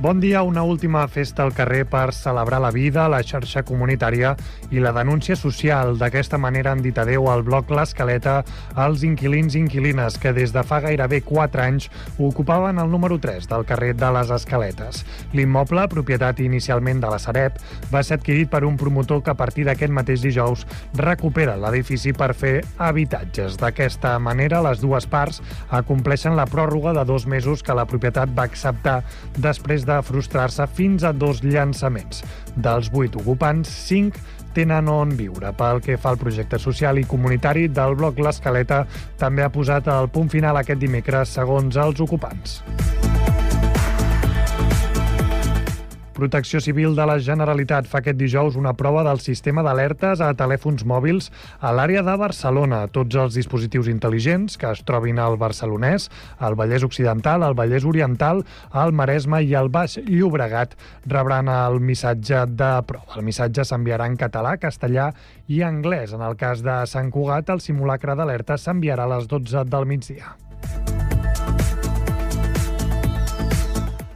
Bon dia, una última festa al carrer per celebrar la vida, la xarxa comunitària i la denúncia social. D'aquesta manera han dit adeu al bloc L'Escaleta als inquilins i inquilines que des de fa gairebé 4 anys ocupaven el número 3 del carrer de les Escaletes. L'immoble, propietat inicialment de la Sareb, va ser adquirit per un promotor que a partir d'aquest mateix dijous recupera l'edifici per fer habitatges. D'aquesta manera, les dues parts acompleixen la pròrroga de dos mesos que la propietat va acceptar després de de frustrar-se fins a dos llançaments. Dels vuit ocupants, cinc tenen on viure. Pel que fa al projecte social i comunitari del bloc L'Escaleta, també ha posat el punt final aquest dimecres, segons els ocupants. Protecció Civil de la Generalitat fa aquest dijous una prova del sistema d'alertes a telèfons mòbils a l'àrea de Barcelona. Tots els dispositius intel·ligents que es trobin al Barcelonès, al Vallès Occidental, al Vallès Oriental, al Maresme i al Baix Llobregat rebran el missatge de prova. El missatge s'enviarà en català, castellà i anglès. En el cas de Sant Cugat, el simulacre d'alerta s'enviarà a les 12 del migdia.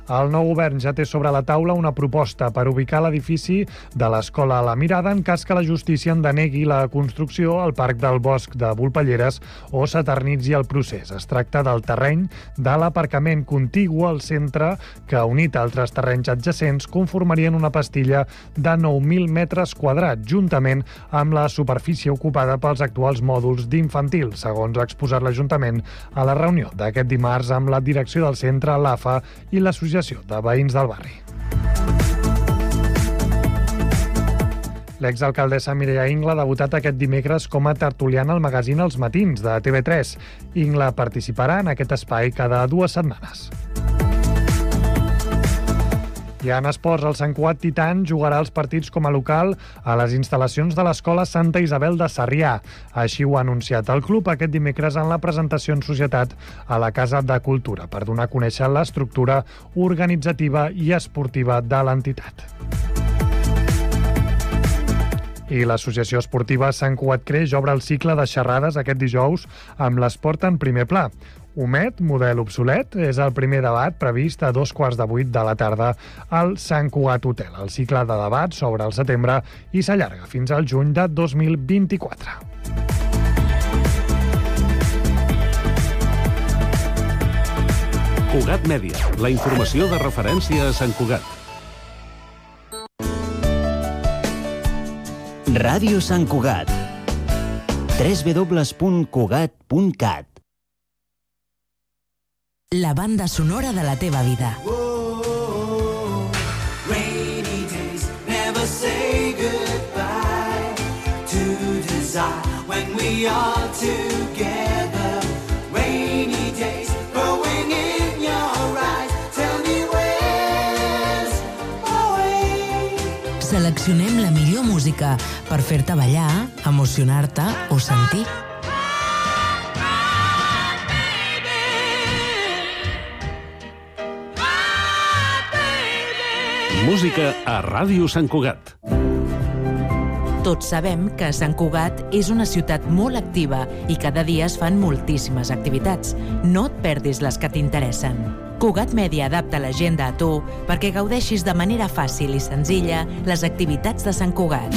El nou govern ja té sobre la taula una proposta per ubicar l'edifici de l'Escola a la Mirada en cas que la justícia en denegui la construcció al Parc del Bosc de Volpelleres o s'eternitzi el procés. Es tracta del terreny de l'aparcament contigu al centre que, unit a altres terrenys adjacents, conformarien una pastilla de 9.000 metres quadrats, juntament amb la superfície ocupada pels actuals mòduls d'infantil, segons ha exposat l'Ajuntament a la reunió d'aquest dimarts amb la direcció del centre, l'AFA i l'associació l'Associació de Veïns del Barri. L'exalcaldessa Mireia Ingla ha debutat aquest dimecres com a tertuliana al magazín Els Matins de TV3. Ingla participarà en aquest espai cada dues setmanes. I en esports, el Sant Cugat Titan jugarà els partits com a local a les instal·lacions de l'Escola Santa Isabel de Sarrià. Així ho ha anunciat el club aquest dimecres en la presentació en societat a la Casa de Cultura per donar a conèixer l'estructura organitzativa i esportiva de l'entitat. I l'Associació Esportiva Sant Cugat Creix obre el cicle de xerrades aquest dijous amb l'esport en primer pla. Homet, model obsolet, és el primer debat previst a dos quarts de vuit de la tarda al Sant Cugat Hotel. El cicle de debat s'obre al setembre i s'allarga fins al juny de 2024. Cugat Mèdia, la informació de referència a Sant Cugat. Ràdio Sant Cugat. www.cugat.cat la banda sonora de la teva vida. when we are together. Rainy days growing in your eyes. Tell me where's. Seleccionem la millor música per fer-te ballar, emocionar-te o sentir. Música a Ràdio Sant Cugat. Tots sabem que Sant Cugat és una ciutat molt activa i cada dia es fan moltíssimes activitats. No et perdis les que t'interessen. Cugat Mèdia adapta l'agenda a tu perquè gaudeixis de manera fàcil i senzilla les activitats de Sant Cugat.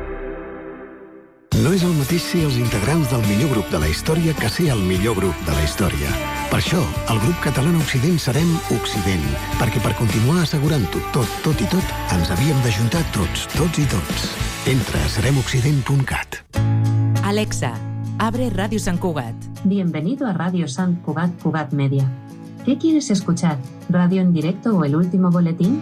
No és el mateix ser els integrants del millor grup de la història que ser el millor grup de la història. Per això, el grup català Occident serem Occident, perquè per continuar assegurant-ho tot, tot i tot, ens havíem d'ajuntar tots, tots i tots. Entra a seremoccident.cat. Alexa, abre Radio San Cugat. Bienvenido a Radio San Cugat Cugat Media. ¿Qué quieres escuchar? ¿Radio en directo o el último boletín?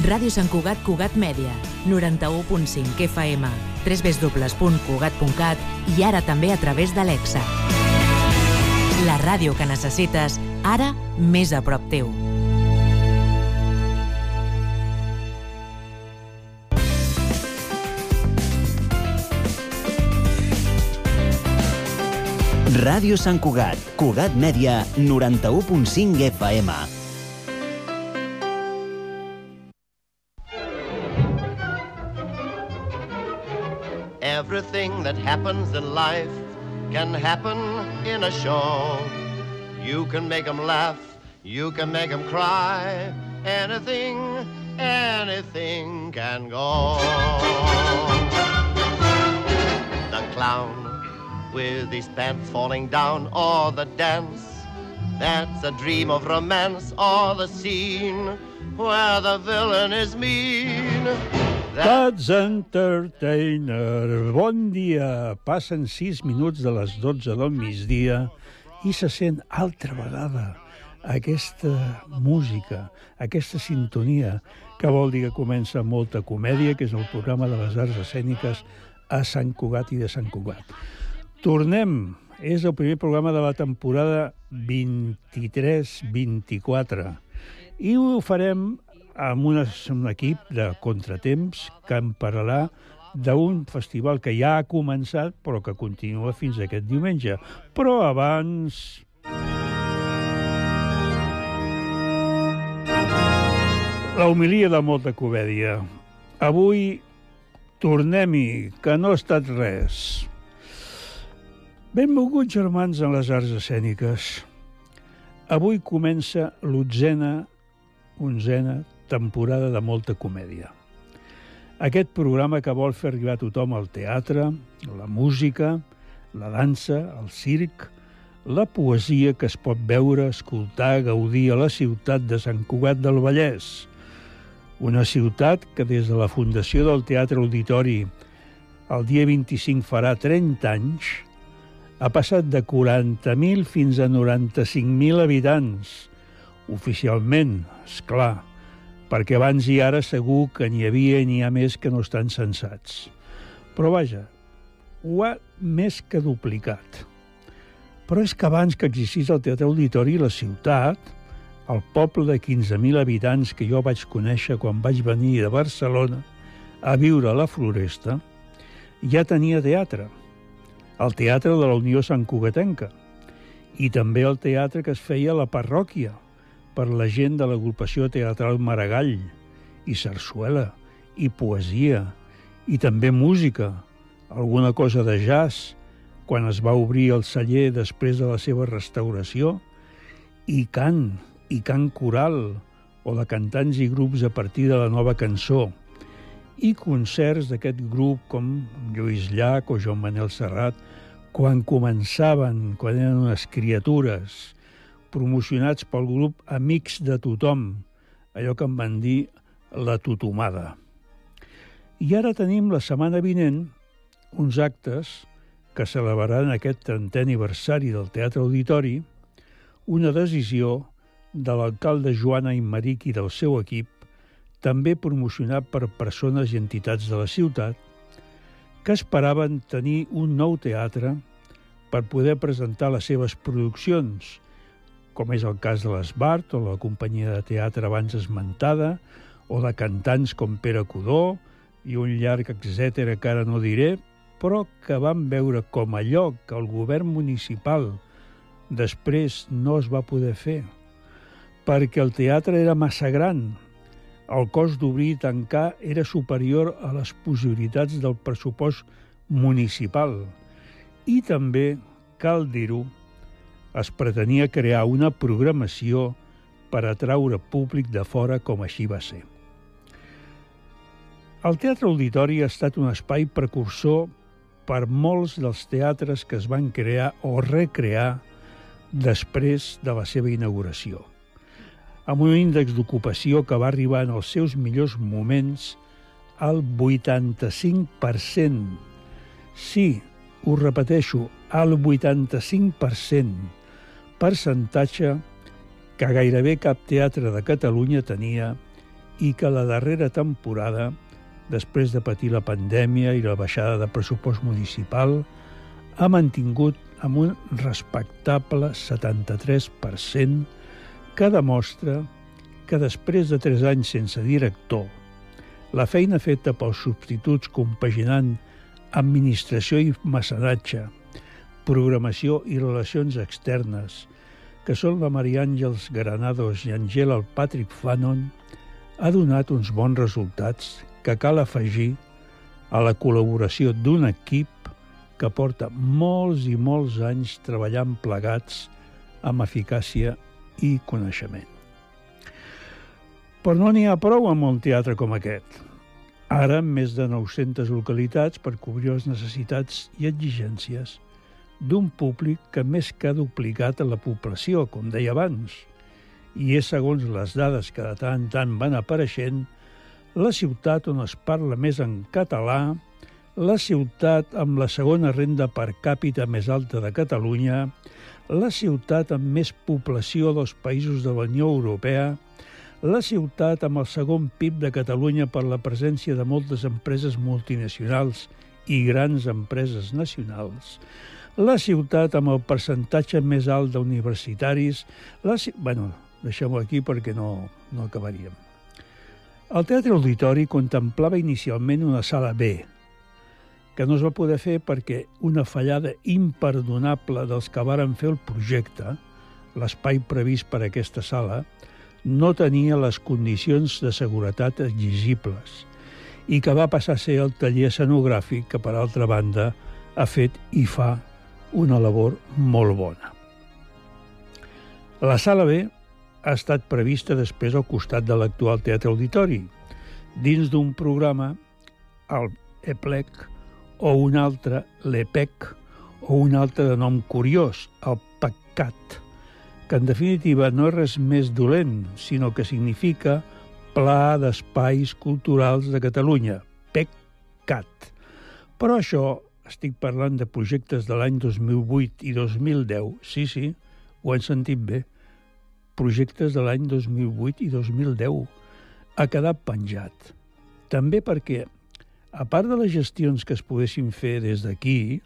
Ràdio Sant Cugat Cugat Mèdia, 91.5 FM, www.cugat.cat i ara també a través d'Alexa. La ràdio que necessites, ara més a prop teu. Ràdio Sant Cugat, Cugat Mèdia, 91.5 FM. Everything that happens in life can happen in a show. You can make them laugh, you can make them cry. Anything, anything can go. The clown with his pants falling down, or the dance that's a dream of romance, or the scene where the villain is mean. Tots Entertainer, bon dia. Passen 6 minuts de les 12 del migdia i se sent altra vegada aquesta música, aquesta sintonia, que vol dir que comença molta comèdia, que és el programa de les arts escèniques a Sant Cugat i de Sant Cugat. Tornem. És el primer programa de la temporada 23-24 i ho farem amb un, un equip de contratemps que en parlarà d'un festival que ja ha començat però que continua fins aquest diumenge. Però abans... La humilia de molta comèdia. Avui tornem-hi, que no ha estat res. Benvolguts germans en les arts escèniques. Avui comença l'otzena, onzena temporada de molta comèdia. Aquest programa que vol fer arribar a tothom al teatre, la música, la dansa, el circ, la poesia que es pot veure, escoltar, gaudir a la ciutat de Sant Cugat del Vallès. Una ciutat que des de la fundació del Teatre Auditori el dia 25 farà 30 anys, ha passat de 40.000 fins a 95.000 habitants. Oficialment, és clar, perquè abans i ara segur que n'hi havia i n'hi ha més que no estan censats. Però vaja, ho ha més que duplicat. Però és que abans que existís el Teatre Auditori, la ciutat, el poble de 15.000 habitants que jo vaig conèixer quan vaig venir de Barcelona a viure a la Floresta, ja tenia teatre. El teatre de la Unió Sant Cugatenca i també el teatre que es feia a la parròquia per la gent de l'agrupació teatral Maragall i sarsuela i poesia i també música, alguna cosa de jazz, quan es va obrir el celler després de la seva restauració, i cant, i cant coral, o de cantants i grups a partir de la nova cançó, i concerts d'aquest grup com Lluís Llach o Joan Manel Serrat, quan començaven, quan eren unes criatures, promocionats pel grup Amics de Tothom, allò que em van dir la totomada. I ara tenim la setmana vinent uns actes que celebraran aquest 30è aniversari del Teatre Auditori, una decisió de l'alcalde Joana Immeric i del seu equip, també promocionat per persones i entitats de la ciutat, que esperaven tenir un nou teatre per poder presentar les seves produccions, com és el cas de l'Esbart o la companyia de teatre abans esmentada, o de cantants com Pere Codó i un llarg etc que ara no diré, però que van veure com allò que el govern municipal després no es va poder fer, perquè el teatre era massa gran, el cost d'obrir i tancar era superior a les possibilitats del pressupost municipal. I també, cal dir-ho, es pretenia crear una programació per atraure públic de fora com així va ser. El Teatre Auditori ha estat un espai precursor per molts dels teatres que es van crear o recrear després de la seva inauguració. Amb un índex d'ocupació que va arribar en els seus millors moments al 85%. Sí, ho repeteixo, al 85%, percentatge que gairebé cap teatre de Catalunya tenia i que la darrera temporada, després de patir la pandèmia i la baixada de pressupost municipal, ha mantingut amb un respectable 73% que demostra que després de 3 anys sense director, la feina feta pels substituts compaginant administració i mecenatge, programació i relacions externes, que són la Maria Àngels Granados i Angela el Patrick Fanon, ha donat uns bons resultats que cal afegir a la col·laboració d'un equip que porta molts i molts anys treballant plegats amb eficàcia i coneixement. Però no n'hi ha prou amb un teatre com aquest. Ara, més de 900 localitats per cobrir les necessitats i exigències d'un públic que més que ha duplicat a la població, com deia abans, i és, segons les dades que de tant en tant van apareixent, la ciutat on es parla més en català, la ciutat amb la segona renda per càpita més alta de Catalunya, la ciutat amb més població dels països de la Unió Europea, la ciutat amb el segon PIB de Catalunya per la presència de moltes empreses multinacionals i grans empreses nacionals, la ciutat amb el percentatge més alt d'universitaris, la... bueno, deixem-ho aquí perquè no, no acabaríem. El Teatre Auditori contemplava inicialment una sala B, que no es va poder fer perquè una fallada imperdonable dels que varen fer el projecte, l'espai previst per a aquesta sala, no tenia les condicions de seguretat exigibles i que va passar a ser el taller escenogràfic que, per altra banda, ha fet i fa una labor molt bona. La sala B ha estat prevista després al costat de l'actual Teatre Auditori, dins d'un programa, el EPLEC, o un altre, l'EPEC, o un altre de nom curiós, el PECCAT, que en definitiva no és res més dolent, sinó que significa Pla d'Espais Culturals de Catalunya, PECCAT. Però això, estic parlant de projectes de l'any 2008 i 2010, sí, sí, ho han sentit bé, projectes de l'any 2008 i 2010, ha quedat penjat. També perquè, a part de les gestions que es poguessin fer des d'aquí,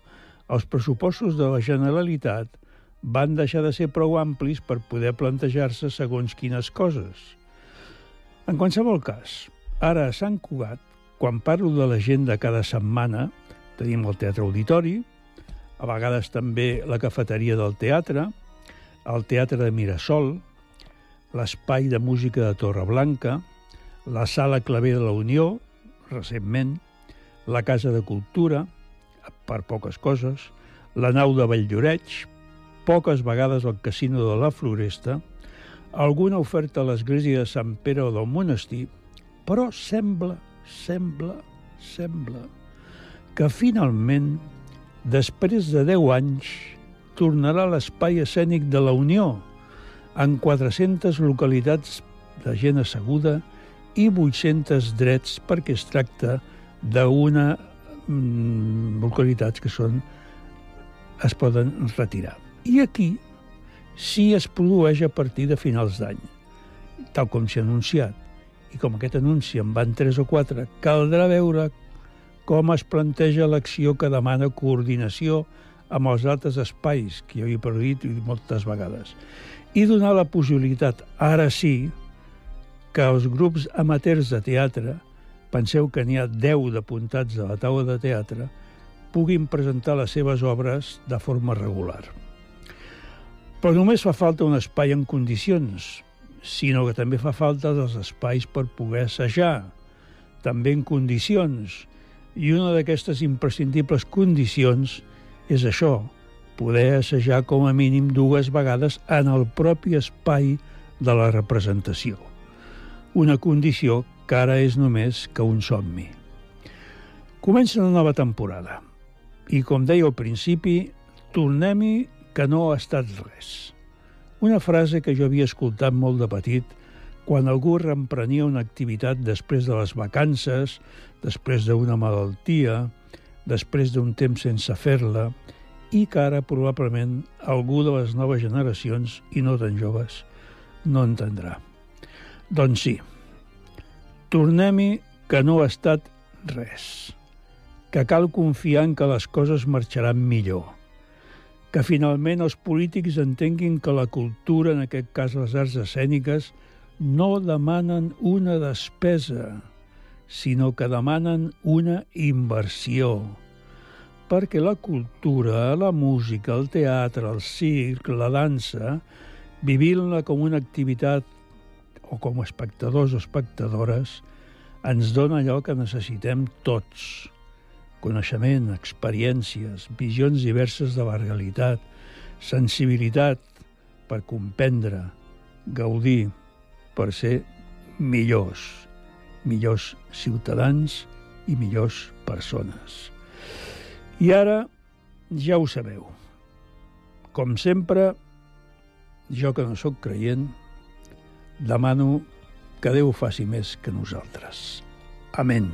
els pressupostos de la Generalitat van deixar de ser prou amplis per poder plantejar-se segons quines coses. En qualsevol cas, ara a Sant Cugat, quan parlo de l'agenda cada setmana, tenim el Teatre Auditori, a vegades també la cafeteria del teatre, el Teatre de Mirasol, l'Espai de Música de Torreblanca, la Sala Claver de la Unió, recentment, la Casa de Cultura, per poques coses, la Nau de Valldoreix, poques vegades al Casino de la Floresta, alguna oferta a l'església de Sant Pere o del monestir, però sembla, sembla, sembla que finalment, després de 10 anys, tornarà l'espai escènic de la Unió, en 400 localitats de gent asseguda i 800 drets perquè es tracta d'una mm, localitats que són es poden retirar. I aquí sí es produeix a partir de finals d'any, tal com s'ha anunciat. I com aquest anunci en van tres o quatre, caldrà veure com es planteja l'acció que demana coordinació amb els altres espais, que jo he perdut moltes vegades, i donar la possibilitat, ara sí, que els grups amateurs de teatre, penseu que n'hi ha 10 d'apuntats de la taula de teatre, puguin presentar les seves obres de forma regular. Però només fa falta un espai en condicions, sinó que també fa falta dels espais per poder assajar, també en condicions. I una d'aquestes imprescindibles condicions és això, poder assajar com a mínim dues vegades en el propi espai de la representació. Una condició que ara és només que un somni. Comença una nova temporada i, com deia al principi, tornem-hi que no ha estat res. Una frase que jo havia escoltat molt de petit quan algú reemprenia una activitat després de les vacances, després d'una malaltia, després d'un temps sense fer-la, i que ara probablement algú de les noves generacions, i no tan joves, no entendrà. Doncs sí, tornem-hi que no ha estat res, que cal confiar en que les coses marxaran millor, que finalment els polítics entenguin que la cultura, en aquest cas les arts escèniques, no demanen una despesa, sinó que demanen una inversió. Perquè la cultura, la música, el teatre, el circ, la dansa, vivint-la com una activitat o com a espectadors o espectadores, ens dona allò que necessitem tots. Coneixement, experiències, visions diverses de la realitat, sensibilitat per comprendre, gaudir, per ser millors, millors ciutadans i millors persones. I ara ja ho sabeu. Com sempre, jo que no sóc creient, demano que Déu faci més que nosaltres. Amén.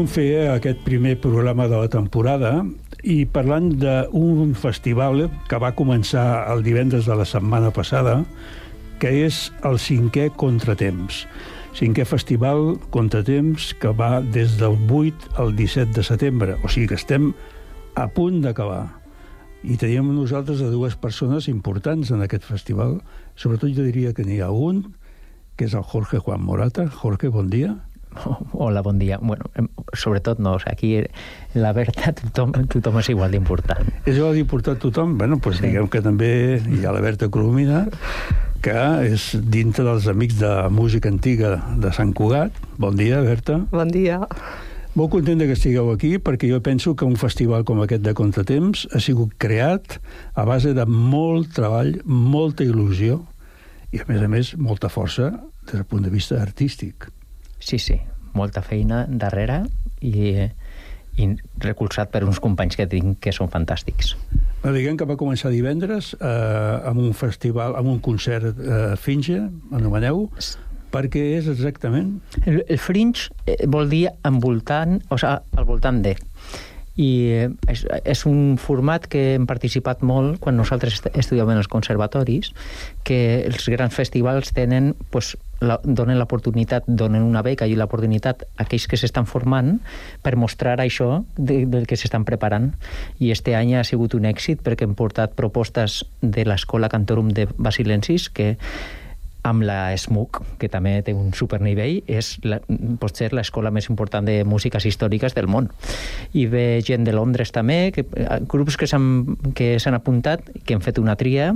Puc fer aquest primer programa de la temporada i parlant d'un festival que va començar el divendres de la setmana passada, que és el cinquè Contratemps. Cinquè festival Contratemps que va des del 8 al 17 de setembre, o sigui que estem a punt d'acabar. I teníem nosaltres a dues persones importants en aquest festival. Sobretot jo diria que n'hi ha un, que és el Jorge Juan Morata. Jorge, bon dia. Hola, bon dia. Bueno, sobretot no, o sigui, aquí la Berta tothom, tothom és igual d'important. És igual d'important tothom? Bueno, doncs sí. diguem que també hi ha la Berta Colomina, que és dintre dels amics de música antiga de Sant Cugat. Bon dia, Berta. Bon dia. Molt content que estigueu aquí perquè jo penso que un festival com aquest de Contratemps ha sigut creat a base de molt treball, molta il·lusió i, a més a més, molta força des del punt de vista artístic. Sí, sí, molta feina darrere i, i recolzat per uns companys que tinc que són fantàstics. Bueno, diguem que va començar divendres eh, amb un festival, amb un concert eh, Finge, anomeneu, perquè és exactament... El, el fringe eh, vol dir envoltant, o sigui, al voltant de i és, és un format que hem participat molt quan nosaltres estudiàvem els conservatoris, que els grans festivals tenen, pues, la, donen l'oportunitat, donen una beca i l'oportunitat a aquells que s'estan formant per mostrar això de, del que s'estan preparant. I este any ha sigut un èxit perquè hem portat propostes de l'Escola Cantorum de Basilensis que amb la SMUC, que també té un supernivell, és la, pot ser l'escola més important de músiques històriques del món. I ve gent de Londres també, que, grups que s'han que s'han apuntat, que han fet una tria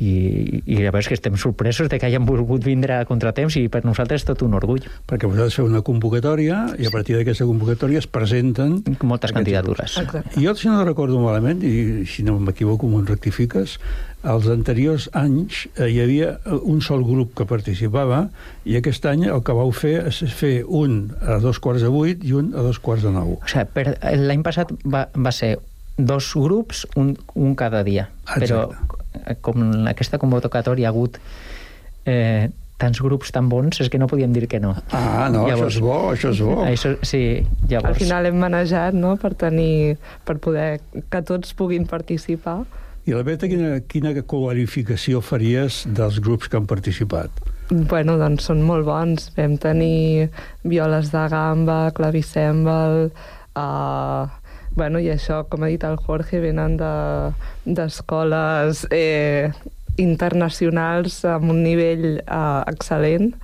i, i la veritat és que estem sorpresos de que hagin volgut vindre a contratemps i per nosaltres és tot un orgull. Perquè vosaltres feu una convocatòria i a partir d'aquesta convocatòria es presenten... Moltes candidatures. I jo, si no recordo malament, i si no m'equivoco, m'ho rectifiques, als anteriors anys eh, hi havia un sol grup que participava i aquest any el que vau fer és fer un a dos quarts de vuit i un a dos quarts de nou. O sigui, l'any passat va, va ser dos grups, un, un cada dia. Exacte. Però Eh, com en aquesta convocatòria ha hagut eh, tants grups tan bons, és que no podíem dir que no. Ah, no, llavors, això és bo, això és bo. Això, sí, llavors... Al final hem manejat, no?, per tenir, per poder que tots puguin participar. I la Beta, quina, quina qualificació faries dels grups que han participat? Bueno, doncs són molt bons. Vam tenir violes de gamba, clavicèmbal, uh, Bueno, I això, com ha dit el Jorge, venen d'escoles de, eh, internacionals amb un nivell eh, excel·lent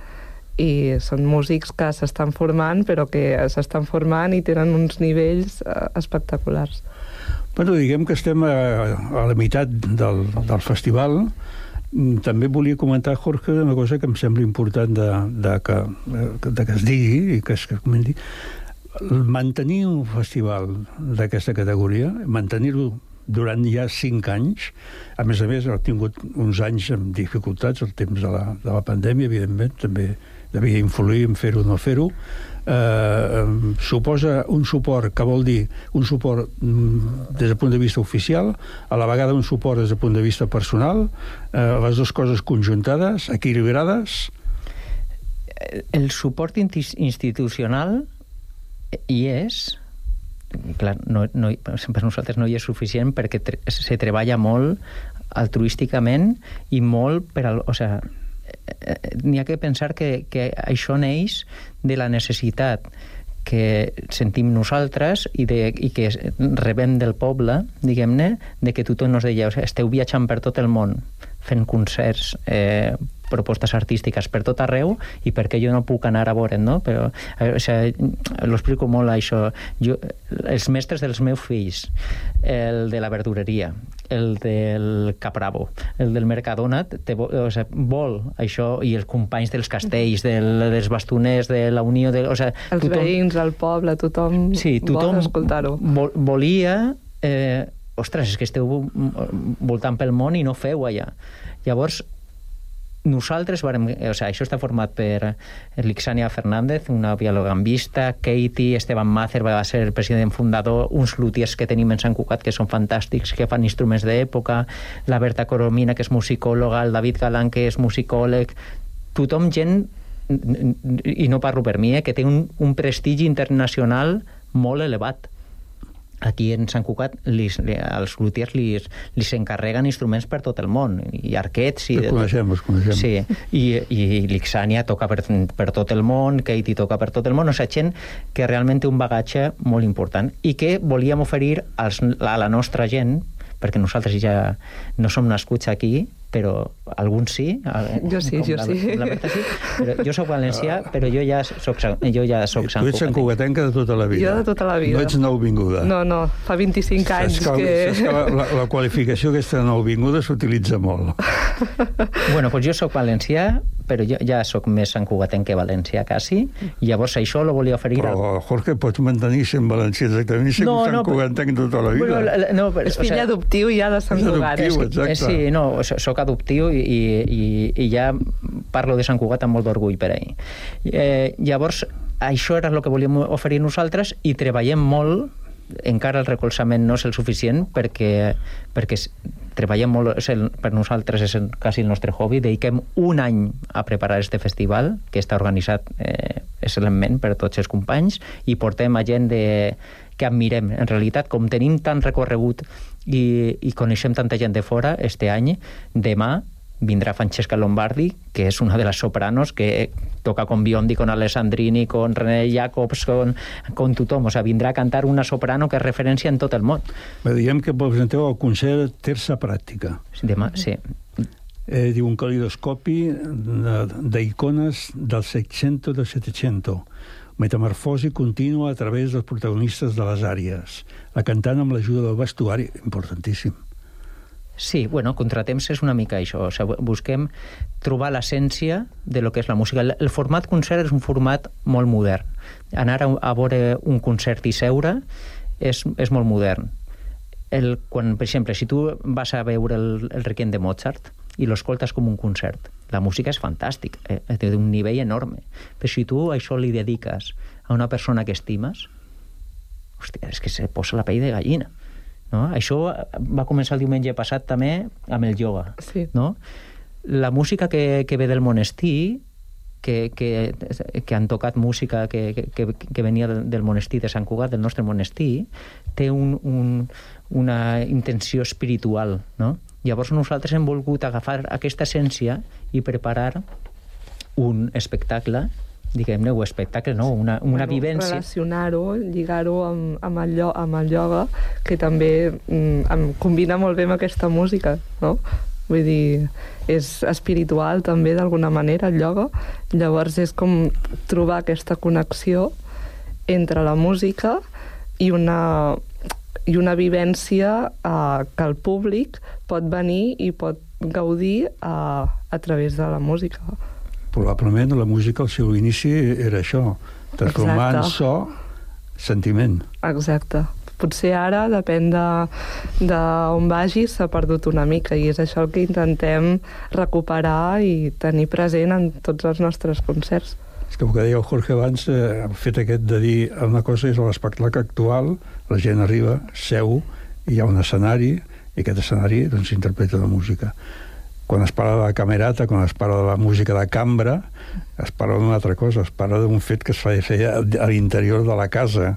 i són músics que s'estan formant, però que s'estan formant i tenen uns nivells eh, espectaculars. Bueno, diguem que estem a, a la meitat del, del festival. També volia comentar, Jorge, una cosa que em sembla important de, de, que, de que es digui i que es comenti mantenir un festival d'aquesta categoria, mantenir-lo durant ja cinc anys, a més a més ha tingut uns anys amb dificultats, el temps de la, de la pandèmia, evidentment, també devia influir en fer-ho o no fer-ho, eh, suposa un suport que vol dir un suport mm, des del punt de vista oficial, a la vegada un suport des del punt de vista personal, eh, les dues coses conjuntades, equilibrades. El suport institucional i és clar, no, no, per nosaltres no hi és suficient perquè tre se treballa molt altruísticament i molt per al, o sea, eh, eh, n'hi ha que pensar que, que això neix de la necessitat que sentim nosaltres i, de, i que rebem del poble, diguem-ne, de que tothom nos deia, o sigui, esteu viatjant per tot el món fent concerts, eh, propostes artístiques per tot arreu i perquè jo no puc anar a veure'n, no? Però, eh, o sigui, l'explico molt, això. Jo, els mestres dels meus fills, el de la verdureria, el del Capravo, el del Mercadona, te, o sigui, vol això, i els companys dels castells, del, dels bastoners, de la Unió... De, o sigui, els tothom, veïns, el poble, tothom, sí, tothom vol escoltar-ho. Vol, volia... Eh, ostres, és que esteu voltant pel món i no feu allà. Llavors, nosaltres varem, o sigui, això està format per Lixania Fernández, una biologambista, Katie, Esteban Macer va ser el president fundador, uns lutiers que tenim en Sant Cugat que són fantàstics, que fan instruments d'època, la Berta Coromina, que és musicòloga, el David Galán, que és musicòleg, tothom gent i no parlo per mi, eh, que té un, un prestigi internacional molt elevat aquí en Sant Cugat li, li, els lutiers li, li s'encarreguen instruments per tot el món, i arquets... I, els coneixem, els coneixem. Sí, i, i l'Ixània toca per, per tot el món, Katie toca per tot el món, o sigui, gent que realment té un bagatge molt important i que volíem oferir als, a la nostra gent, perquè nosaltres ja no som nascuts aquí, però alguns sí. Jo sí, jo la, sí. La Berta sí. Però jo sóc valencià, però jo ja soc, jo ja soc tu ets santcugatenca de tota la vida. Jo de tota la vida. No ets nouvinguda. No, no, fa 25 anys saps que... que... Saps que la, la, la qualificació aquesta de nouvinguda s'utilitza molt. bueno, doncs jo sóc valencià, però jo ja sóc més santcugatenc que valencià, quasi, i llavors això lo volia oferir... Però, Jorge, pots mantenir sent valencià exactament i ser no, un santcugatenc no, tota la vida. Bueno, no, però, és fill o sigui, adoptiu ja de Sant Cugat. Adoptiu, exacte. Eh, sí, no, soc adoptiu i, i, i ja parlo de Sant Cugat amb molt d'orgull per ahir. Eh, llavors, això era el que volíem oferir nosaltres i treballem molt encara el recolzament no és el suficient perquè, perquè treballem molt, és el, per nosaltres és el, quasi el nostre hobby, dediquem un any a preparar este festival, que està organitzat eh, excel·lentment per tots els companys, i portem a gent de, que admirem. En realitat, com tenim tant recorregut i, i coneixem tanta gent de fora, este any, demà, vindrà Francesca Lombardi, que és una de les sopranos que toca con Biondi, con Alessandrini, con René Jacobs, con, con tothom. O sigui, vindrà a cantar una soprano que és referència en tot el món. Bé, diem que presenteu el concert Terça Pràctica. Demà, sí. Eh, diu un calidoscopi d'icones del 600 del 700 metamorfosi contínua a través dels protagonistes de les àrees, la cantant amb l'ajuda del vestuari, importantíssim. Sí, bueno, contratemps és una mica això. O sigui, busquem trobar l'essència de lo que és la música. El, format concert és un format molt modern. Anar a, a veure un concert i seure és, és molt modern. El, quan, per exemple, si tu vas a veure el, el Requiem de Mozart i l'escoltes com un concert, la música és fantàstica, eh? té un nivell enorme. Però si tu això li dediques a una persona que estimes, hòstia, és que se posa la pell de gallina. No? Això va començar el diumenge passat també amb el ioga. Sí. No? La música que, que ve del monestir, que, que, que han tocat música que, que, que venia del monestir de Sant Cugat, del nostre monestir, té un, un, una intenció espiritual. No? Llavors nosaltres hem volgut agafar aquesta essència i preparar un espectacle diguem-ne, o espectacle, no? una, una bueno, vivència. Relacionar-ho, lligar-ho amb, amb, el, amb el ioga, que també mm, combina molt bé amb aquesta música, no? Vull dir, és espiritual també d'alguna manera el ioga, llavors és com trobar aquesta connexió entre la música i una, i una vivència eh, que el públic pot venir i pot gaudir eh, a través de la música probablement la música al seu inici era això, transformar en so sentiment. Exacte. Potser ara, depèn d'on de, vagis, s'ha perdut una mica i és això el que intentem recuperar i tenir present en tots els nostres concerts. És que el que deia el Jorge abans, eh, el fet aquest de dir una cosa és l'espectacle actual, la gent arriba, seu, i hi ha un escenari, i aquest escenari doncs, interpreta la música quan es parla de la camerata, quan es parla de la música de cambra, es parla d'una altra cosa, es parla d'un fet que es feia a l'interior de la casa,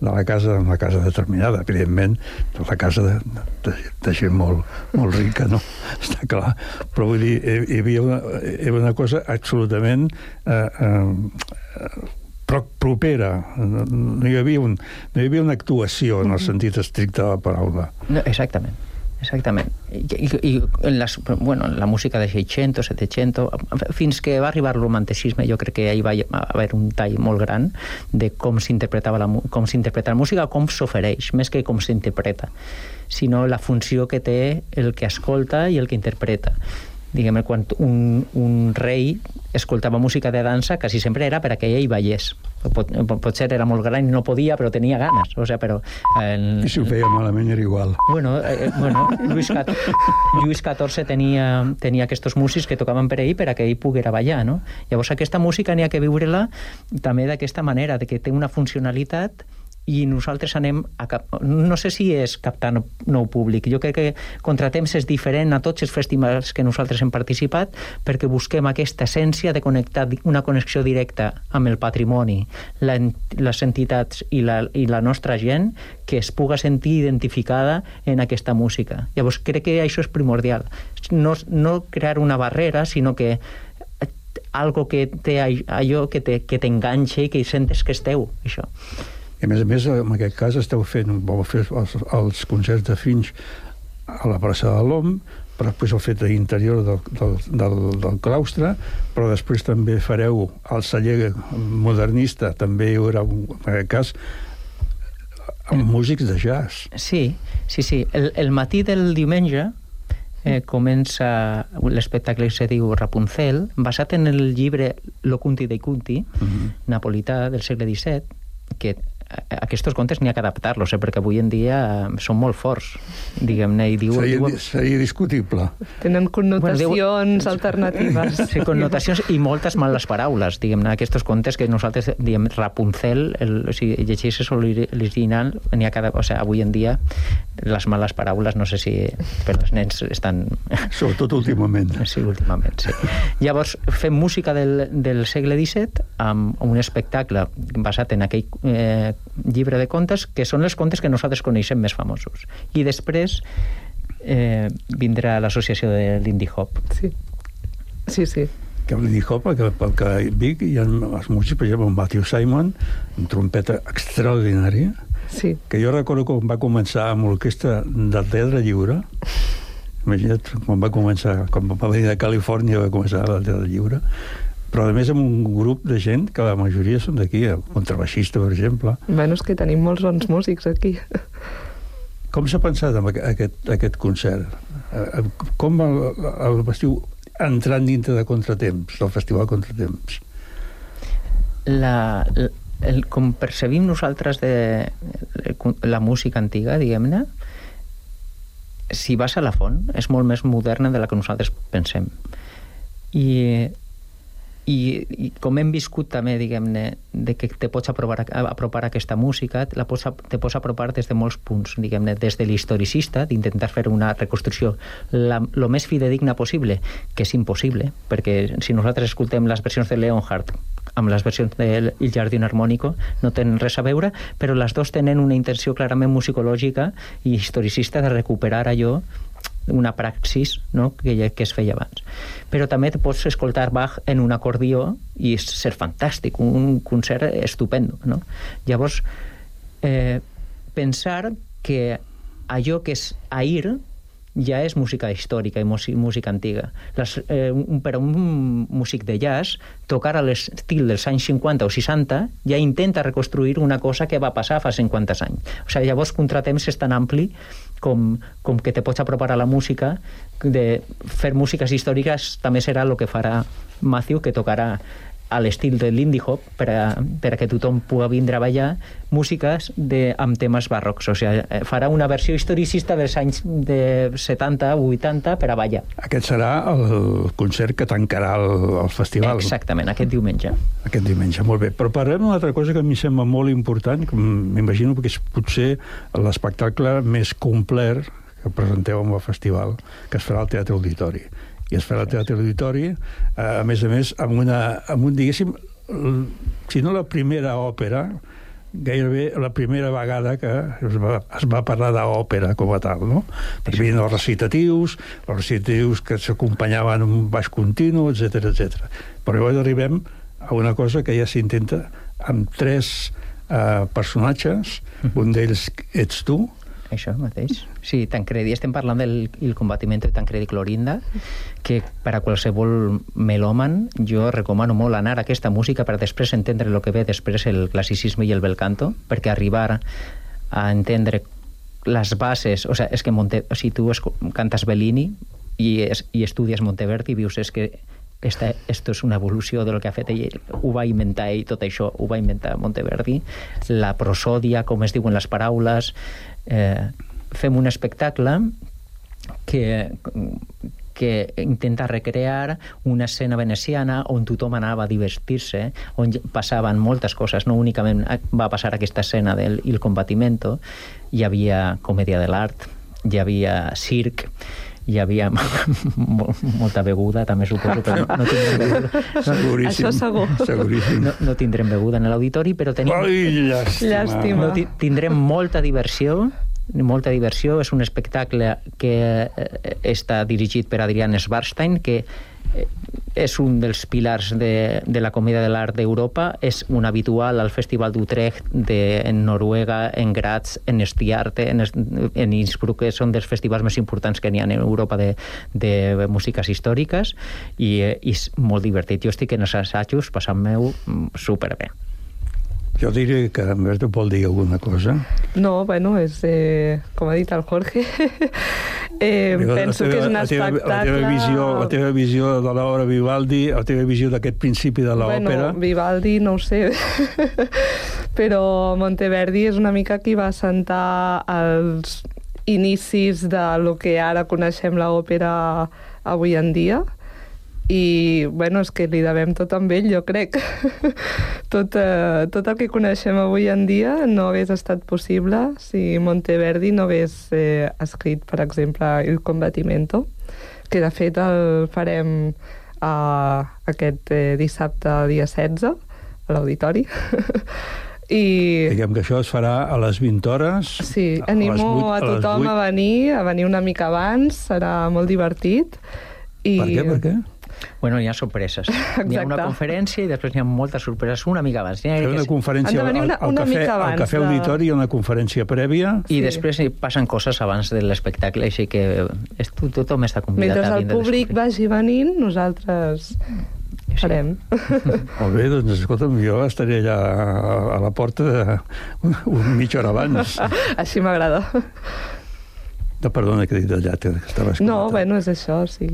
de la casa, una casa determinada, evidentment, de la casa de, de, de gent molt, molt rica, no? Està clar. Però vull dir, hi havia una, hi havia una cosa absolutament eh, eh, propera. No hi, havia un, no hi havia una actuació en el sentit estricte de la paraula. No, exactament exactament. I, i, i en les, bueno, en la música de 600, 700, fins que va arribar el romanticisme, jo crec que hi va haver un tall molt gran de com s'interpretava la, com s'interpreta la música, com s'ofereix, més que com s'interpreta, sinó la funció que té el que escolta i el que interpreta diguem quan un, un rei escoltava música de dansa, quasi sempre era per a que ell ballés. Pot, potser era molt gran i no podia, però tenia ganes. O sea, però, eh, I si ho feia malament era igual. Bueno, eh, bueno Lluís, XIV, Lluís XIV tenia, tenia aquests músics que tocaven per ell per a que ell poguera ballar, no? Llavors aquesta música n'hi ha que viure-la també d'aquesta manera, de que té una funcionalitat i nosaltres anem a cap... no sé si és captar nou públic. Jo crec que Contratemps és diferent a tots els festivals que nosaltres hem participat perquè busquem aquesta essència de connectar una connexió directa amb el patrimoni la, les entitats i la, i la nostra gent que es puga sentir identificada en aquesta música. Llavors crec que això és primordial. No, no crear una barrera sinó que algo que té allò que t'enganxa i que sentes que esteu, això. I a més a més, en aquest cas, esteu fent, vau fer els, els concerts de fins a la plaça de l'OM, però després el fet d'interior del, del, del, del claustre, però després també fareu el celler modernista, també hi haurà, en aquest cas, amb músics de jazz. Sí, sí, sí. El, el matí del diumenge eh, comença l'espectacle que se diu Rapunzel, basat en el llibre Lo Cunti dei Cunti, uh -huh. napolità del segle XVII, que aquests contes n'hi ha que adaptar-los, eh, perquè avui en dia són molt forts, diguem-ne. I diu, seria, diu... seria discutible. Tenen connotacions bueno, diu... alternatives. Sí, connotacions i moltes males paraules, diguem-ne. Aquests contes que nosaltres diem Rapunzel, el, o sigui, llegeixes l'original, n'hi ha cada... O sigui, avui en dia les males paraules no sé si per als nens estan... Sobretot últimament. Sí, últimament, sí. Llavors, fem música del, del segle XVII amb un espectacle basat en aquell eh, llibre de contes, que són els contes que nosaltres coneixem més famosos. I després eh, vindrà l'associació de l'Indie Hop. Sí, sí, sí. Que l'Indie Hop, pel que, pel que dic, hi ha els músics, per exemple, Matthew Simon, un trompeta extraordinària, sí. que jo recordo quan va començar amb l'orquestra del Teatre Lliure, imagina't quan va començar, quan va venir de Califòrnia va començar el Teatre Lliure, però a més amb un grup de gent que la majoria són d'aquí, el contrabaixista, per exemple. Bueno, és que tenim molts bons músics aquí. Com s'ha pensat amb aquest, aquest concert? Eh, com el, el vestiu entrant dintre de Contratemps, del Festival Contratemps? La, el, com percebim nosaltres de la música antiga, diguem-ne, si vas a la font, és molt més moderna de la que nosaltres pensem. I i, i com hem viscut també, diguem-ne, de que te pots apropar, apropar aquesta música, la pots, te pots apropar des de molts punts, diguem-ne, des de l'historicista, d'intentar fer una reconstrucció la, lo més fidedigna possible, que és impossible, perquè si nosaltres escoltem les versions de Leonhardt amb les versions del Il Jardín Harmónico no tenen res a veure, però les dues tenen una intenció clarament musicològica i historicista de recuperar allò una praxis no? que, que es feia abans. Però també pots escoltar Bach en un acordió i ser fantàstic, un concert estupendo. No? Llavors, eh, pensar que allò que és ahir ja és música històrica i música antiga. Les, eh, un, per a un músic de jazz, tocar a l'estil dels anys 50 o 60 ja intenta reconstruir una cosa que va passar fa 50 anys. O sigui, llavors contratemps és tan ampli com, com que te pots apropar a la música, de fer músiques històriques també serà el que farà Matthew, que tocarà a l'estil de l'indie hop per a, per a que tothom pugui vindre a ballar músiques de, amb temes barrocs. O sigui, eh, farà una versió historicista dels anys de 70 o 80 per a ballar. Aquest serà el concert que tancarà el, el festival. Exactament, aquest diumenge. Aquest diumenge, molt bé. Però parlem d'una altra cosa que a mi sembla molt important, que m'imagino que és potser l'espectacle més complet que presenteu amb el festival, que es farà al Teatre Auditori i es farà al Teatre Auditori, eh, a més a més, amb, una, amb un, diguéssim, si no la primera òpera, gairebé la primera vegada que es va, es va parlar d'òpera com a tal, no? Perquè hi els recitatius, els recitatius que s'acompanyaven amb un baix continu, etc etc. Però llavors arribem a una cosa que ja s'intenta amb tres eh, personatges, un d'ells ets tu, això mateix. Sí, Tancredi, estem parlant del el combatiment de Tancredi Clorinda, que per a qualsevol melòman jo recomano molt anar a aquesta música per després entendre el que ve després el classicisme i el bel canto, perquè arribar a entendre les bases, o sigui, és que Monte, o sigui, tu cantes Bellini i, es, i estudies Monteverdi i vius és que esta, esto és una evolució de lo que ha fet ell, ho va inventar ell, tot això ho va inventar Monteverdi, la prosòdia, com es diuen les paraules, eh, fem un espectacle que, que intenta recrear una escena veneciana on tothom anava a divertir-se, on passaven moltes coses, no únicament va passar aquesta escena del Il Combatimento, hi havia comèdia de l'art, hi havia circ, hi havia molta beguda, també suposo, però no, no tindrem beguda. No, Seguríssim. Això segur. Seguríssim. no, no tindrem beguda en l'auditori, però tenim... Ai, llàstima. Llàstima. No, ti- tindrem molta diversió, molta diversió. És un espectacle que eh, està dirigit per Adrián Svarstein, que eh, és un dels pilars de, de la comèdia de l'art d'Europa, és un habitual al Festival d'Utrecht de, en Noruega, en Graz, en Estiarte, en, en Innsbruck, que són dels festivals més importants que n'hi ha en Europa de, de músiques històriques, i, eh, i és molt divertit. Jo estic en els assajos passant-me-ho mm, superbé. Jo diria que en Berta vol dir alguna cosa. No, bueno, és, eh, com ha dit el Jorge, eh, La penso teva- que és un la teva, espectacle... La teva visió, la teva visió de l'obra Vivaldi, la teva visió d'aquest principi de l'òpera... Bueno, Vivaldi no ho sé, però Monteverdi és una mica qui va sentar els inicis de lo que ara coneixem l'òpera avui en dia i bueno, és que li devem tot amb ell, jo crec. tot, eh, tot el que coneixem avui en dia no hagués estat possible si Monteverdi no hagués eh, escrit, per exemple, Il Combatimento, que de fet el farem eh, aquest eh, dissabte, dia 16, a l'auditori. I Diguem que això es farà a les 20 hores. sí, a animo a les tothom vuit. a venir, a venir una mica abans, serà molt divertit. I... Per què, per què? Bueno, hi ha sorpreses. Hi ha una Exacte. conferència i després hi ha moltes sorpreses una mica abans. Hi ha una que- conferència al, al una cafè, mica al cafè de- auditori, una conferència prèvia. I Sí. després hi passen coses abans de l'espectacle, així que és, to- tothom està convidat Mentre a el vindre a públic descobrir. vagi venint, nosaltres farem. Molt bé, doncs escolta'm, jo estaré allà a, a la porta de, un mitja hora abans. Així m'agrada. De, perdona que he dit allà, que estaves No, comentant. bueno, és això, sí,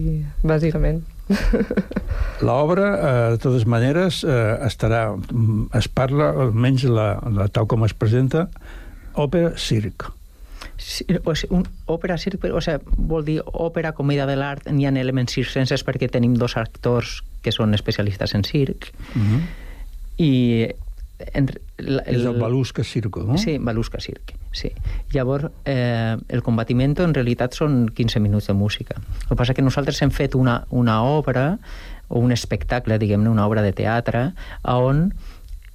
bàsicament. L'obra, eh, de totes maneres, eh, estarà... mm, Es parla, almenys la, la, tal com es presenta, òpera circ. Sí, o sigui, un, òpera circ, o sigui, vol dir òpera, comèdia de l'art, n'hi ha elements circenses perquè tenim dos actors que són especialistes en circ, Mm -hmm. i en, la, És el Balusca Circo, no? Sí, Balusca Circ, sí. Llavors, eh, el combatiment en realitat són 15 minuts de música. El que passa que nosaltres hem fet una, una obra, o un espectacle, diguem-ne, una obra de teatre, on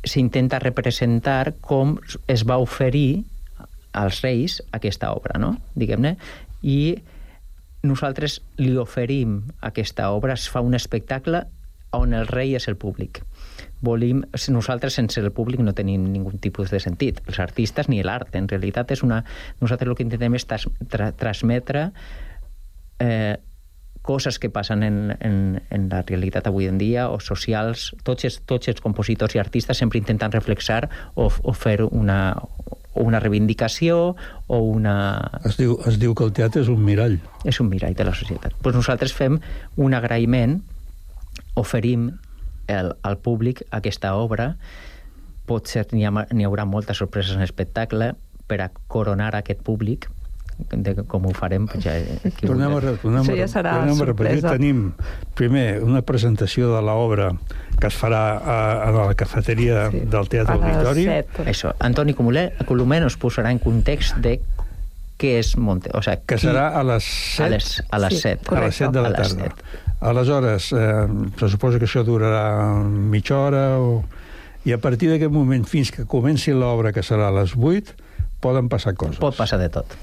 s'intenta representar com es va oferir als reis aquesta obra, no? diguem-ne, i nosaltres li oferim aquesta obra, es fa un espectacle on el rei és el públic. Volim, nosaltres sense el públic no tenim ningú tipus de sentit, els artistes ni l'art. En realitat és una... Nosaltres el que intentem és tras, tra, transmetre eh, coses que passen en, en, en la realitat avui en dia o socials. Tots els, tots els compositors i artistes sempre intenten reflexar o, o fer una, una reivindicació o una... Es diu, es diu que el teatre és un mirall. És un mirall de la societat. Pues nosaltres fem un agraïment, oferim el, al públic aquesta obra, potser n'hi ha, haurà moltes sorpreses en l'espectacle per a coronar aquest públic, de com ho farem, ja... Aquí Tornem a, tornem Això a, ja serà tornem a repetir. sorpresa. Tenim, primer, una presentació de l'obra que es farà a, a la cafeteria Sí, del Teatre a Auditori. Això, Antoni Colomer, Colomer nos posarà en context de què és Monte... O sigui, que serà a les 7, a les, a les Sí, 7. a les 7 de la A les tarda. Aleshores, eh, se suposa que això durarà mitja hora o... i a partir d'aquest moment fins que comenci l'obra, que serà a les 8, poden passar coses. Pot passar de tot.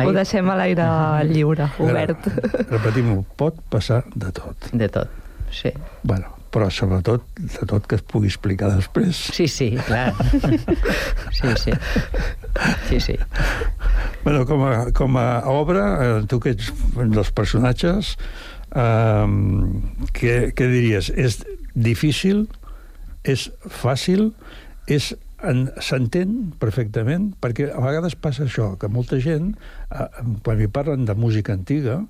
Ho deixem a l'aire lliure, obert. Repetim-ho, pot passar de tot. De tot, sí. Bueno, però sobretot de tot que es pugui explicar després. Sí, sí, clar. Sí, sí. Sí, sí. Bueno, com a, com a obra, eh, tu que ets dels personatges, eh, què, què diries? És difícil? És fàcil? És en- s'entén perfectament? Perquè a vegades passa això, que molta gent, eh, quan li parlen de música antiga,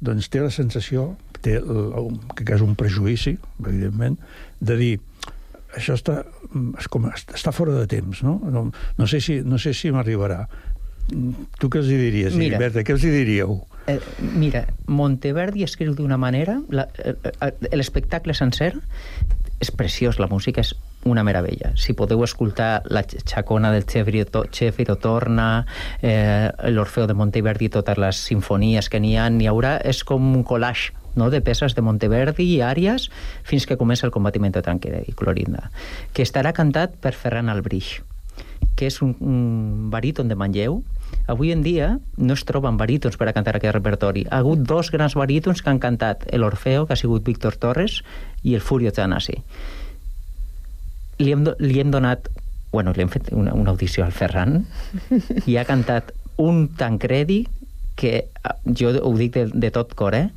doncs té la sensació, té el, que és un prejudici, evidentment, de dir això està, és com, està fora de temps, no? No, no sé si, no sé si m'arribarà. Tu què els hi diries, Mira. Berta? Què els hi diríeu? eh, mira, Monteverdi escriu d'una manera, la- eh, eh, l'espectacle sencer és preciós, la música és una meravella. Si podeu escoltar la xacona del Cefiro Torna, eh, l'Orfeo de Monteverdi, totes les sinfonies que n'hi ha, n'hi haurà, és com un collage no? de peces de Monteverdi i àries fins que comença el combatiment de Tancredi i Clorinda, que estarà cantat per Ferran Albrich que és un, un baríton de Manlleu. Avui en dia no es troben barítons per a cantar aquest repertori. Ha hagut dos grans barítons que han cantat l'Orfeo, que ha sigut Víctor Torres, i el Furio Zanasi. Li hem, li hem donat... Bueno, li hem fet una, una audició al Ferran i ha cantat un Tancredi que ah, jo ho dic de, de tot cor, eh?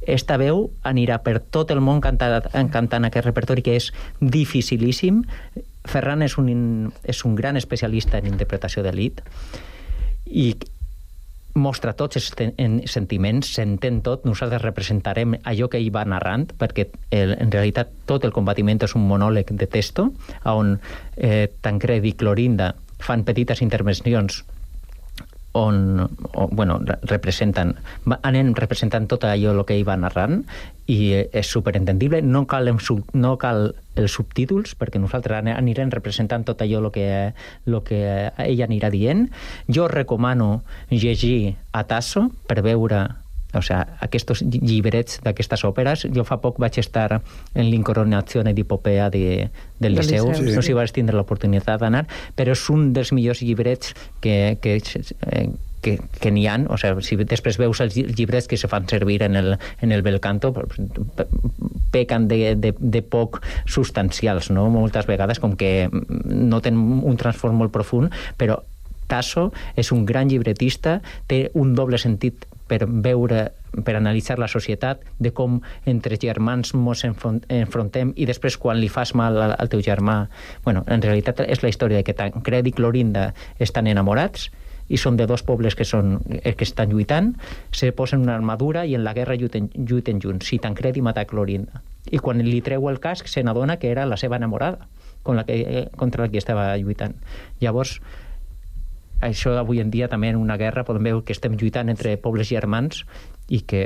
Esta veu anirà per tot el món cantant, cantant aquest repertori que és dificilíssim. Ferran és un, és un gran especialista en interpretació d'elit i mostra tots els sentiments, s'entén tot, nosaltres representarem allò que ell va narrant, perquè el, en realitat tot el combatiment és un monòleg de texto, on eh, Tancredi i Clorinda fan petites intervencions on, on bueno, re- representen, anem representant tot allò que ell va narrant i eh, és superentendible, no cal, no cal els subtítols perquè nosaltres anirem representant tot allò el que, lo que ell anirà dient. Jo recomano llegir a Tasso per veure o sea, aquests lli- llibrets d'aquestes òperes. Jo fa poc vaig estar en l'incoronazione di Popea de, del Liceu, Liceu, no sí. si vas tindre l'oportunitat d'anar, però és un dels millors llibrets que, que, eh, que, que n'hi ha, o sigui, si després veus els lli- llibres que se fan servir en el, en el bel canto, pe- pecan de, de, de poc substancials, no? moltes vegades, com que no tenen un transform molt profund, però Tasso és un gran llibretista, té un doble sentit per veure, per analitzar la societat, de com entre germans enfron- enfrontem i després quan li fas mal al, al teu germà... Bueno, en realitat és la història de que Tancred i Clorinda estan enamorats i són de dos pobles que, són, eh, que estan lluitant, se posen una armadura i en la guerra lluiten, lluiten junts. Si Tancred i mata Clorinda. I quan li treu el casc se n'adona que era la seva enamorada con la que, eh, contra la que estava lluitant. Llavors, això avui en dia també en una guerra podem veure que estem lluitant entre pobles germans i que,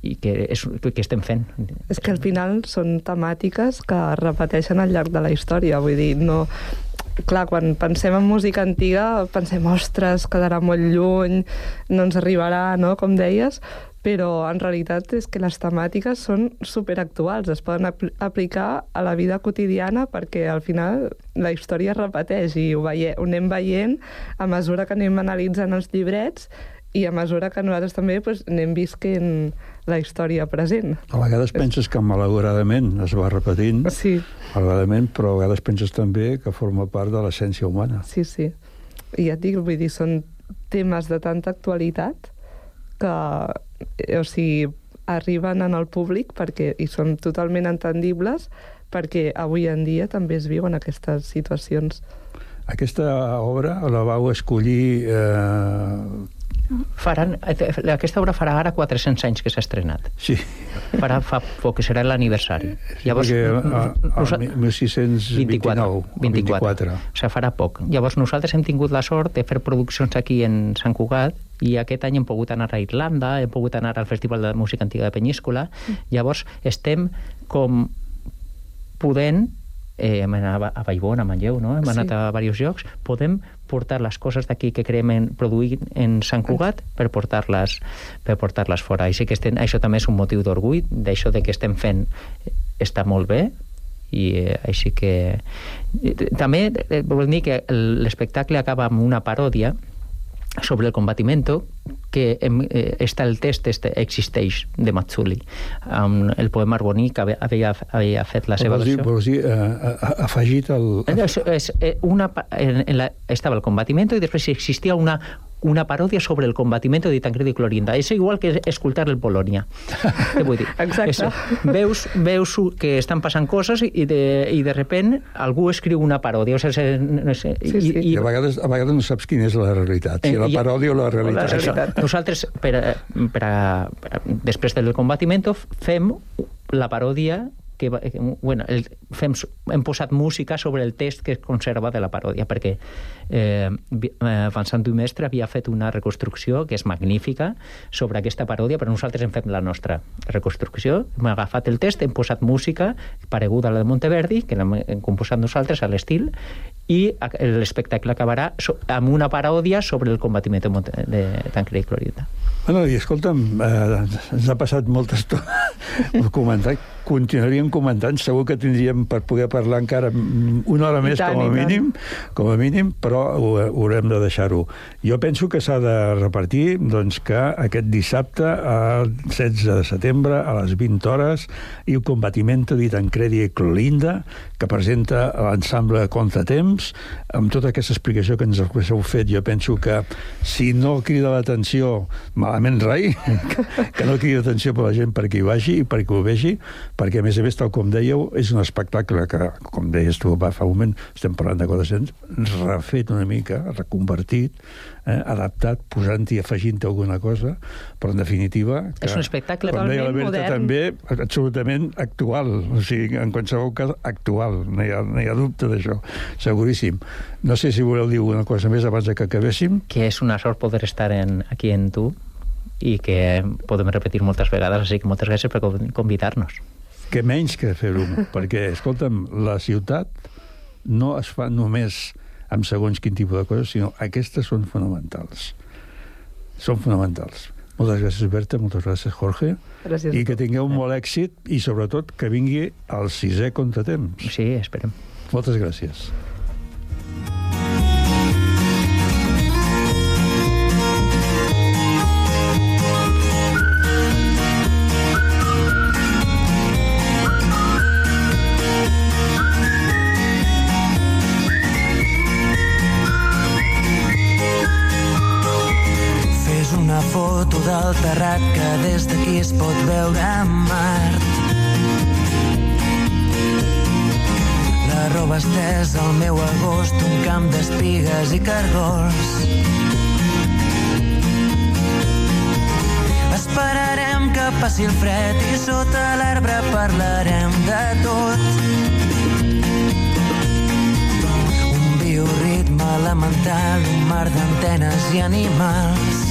i que, és, que estem fent. És que al final són temàtiques que repeteixen al llarg de la història, vull dir, no... Clar, quan pensem en música antiga pensem, ostres, quedarà molt lluny, no ens arribarà, no?, com deies, però en realitat és que les temàtiques són superactuals, es poden apl aplicar a la vida quotidiana perquè al final la història es repeteix i ho, veie ho anem veient a mesura que anem analitzant els llibrets i a mesura que nosaltres també doncs, anem visquent la història present. A vegades penses que malauradament es va repetint, Sí, malauradament, però a vegades penses també que forma part de l'essència humana. sí, sí. I ja et dic, vull dir, són temes de tanta actualitat que, eh, o sigui, arriben en el públic perquè i són totalment entendibles perquè avui en dia també es viuen aquestes situacions. Aquesta obra la vau escollir... Eh, Faran, aquesta obra farà ara 400 anys que s'ha estrenat. sí, Farà fa poc, que serà l'aniversari. Llavors, perquè a, a, nosa- 1629, 24. 24. O sigui, farà poc. Llavors, nosaltres hem tingut la sort de fer produccions aquí en Sant Cugat i aquest any hem pogut anar a Irlanda, hem pogut anar al Festival de Música Antiga de Penyíscola. Llavors, estem com podent eh, hem anat a Vallbona, a Manlleu, no? hem Sí. anat a diversos llocs, podem portar les coses d'aquí que creem en, produir en Sant Cugat per portar-les per portar-les fora. Així que estem, això també és un motiu d'orgull, d'això de que estem fent eh, està molt bé i eh, així que eh, també eh, vol dir que l'espectacle acaba amb una paròdia sobre el combatimiento que hem, eh, està el text este, existeix de Mazzulli amb el poema Arboní que havia, havia, fet la seva versió. vols dir eh, afegit el... és, és, eh, una, en, en la, estava el combatimiento i després existia una, una paròdia sobre el combatimiento de Tancredi i Clorinda. És igual que escoltar el Polònia. Què vull dir? Exacte. És, veus, veus que estan passant coses i de, i de repent algú escriu una paròdia. O sigui, no sé, Sí, sí. I a vegades, a vegades no saps quina és la realitat, si Eh, la i- paròdia o la la realitat. Això, realitat. nosaltres, per, a- per a, per a, després del combatiment, fem la paròdia que, eh, bueno, el, fem, hem posat música sobre el text que es conserva de la paròdia, perquè eh, vi- eh, Vincent Dumestre havia fet una reconstrucció que és magnífica sobre aquesta paròdia, però nosaltres hem fet la nostra reconstrucció. Hem agafat el text, hem posat música pareguda a la de Monteverdi, que l'hem hem composat nosaltres a l'estil, i l'espectacle acabarà so, amb una paròdia sobre el combatiment de, de Tancred i Clorinda. Bueno, i escolta'm, eh, ens ha passat molta estona comentant. Continuaríem comentant, segur que tindríem per poder parlar encara una hora més tant, com a mínim, com a mínim, però ho, ho haurem de deixar-ho. Jo penso que s'ha de repartir doncs, que aquest dissabte, el 16 de setembre, a les 20 hores, i el combatimento di Tancredi i Clolinda, que presenta l'ensemble Contratemps, amb tota aquesta explicació que ens heu fet, jo penso que si no crida l'atenció, malament rai, que no crida atenció per la gent perquè hi vagi i perquè ho vegi, perquè, a més a més, tal com dèieu, és un espectacle que, com deies tu va, fa un moment, estem parlant de 400, refet una mica, reconvertit, eh, adaptat, posant-hi, afegint-hi alguna cosa, però en definitiva... Que, És un espectacle totalment modern. també absolutament actual, o sigui, en qualsevol cas, actual, no hi ha, no hi ha dubte d'això, seguríssim. No sé si voleu dir alguna cosa més abans que acabéssim. que és una sort poder estar en, aquí en tu i que podem repetir moltes vegades, així que moltes gràcies per conv- convidar-nos. que menys que fer-ho, perquè, escolta'm, la ciutat no es fa només amb segons quin tipus de coses, sinó aquestes són fonamentals. Són fonamentals. Moltes gràcies, Berta, moltes gràcies, Jorge, Gràcies. i que tingueu molt èxit i, sobretot, que vingui el sisè contratemps. Sí, esperem. Moltes gràcies. Fes una foto del terrat que des d'aquí es pot veure a Mart. La roba estesa al meu agost, un camp d'espigues i cargols. Esperarem que passi el fred i sota l'arbre parlarem de tot. Un bioritme elemental, un mar d'antenes i animals.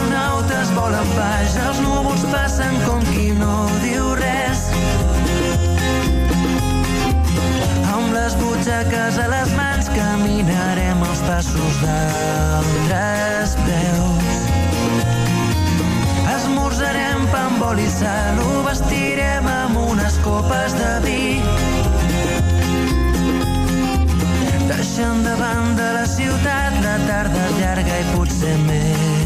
Astronautes volen baix, els núvols passen com qui no diu res. Amb les butxaques a les mans caminarem els passos d'altres preus. Esmorzarem pa amb oli i sal, ho vestirem amb unes copes de vi. Deixant de banda la ciutat, la tarda llarga i potser més,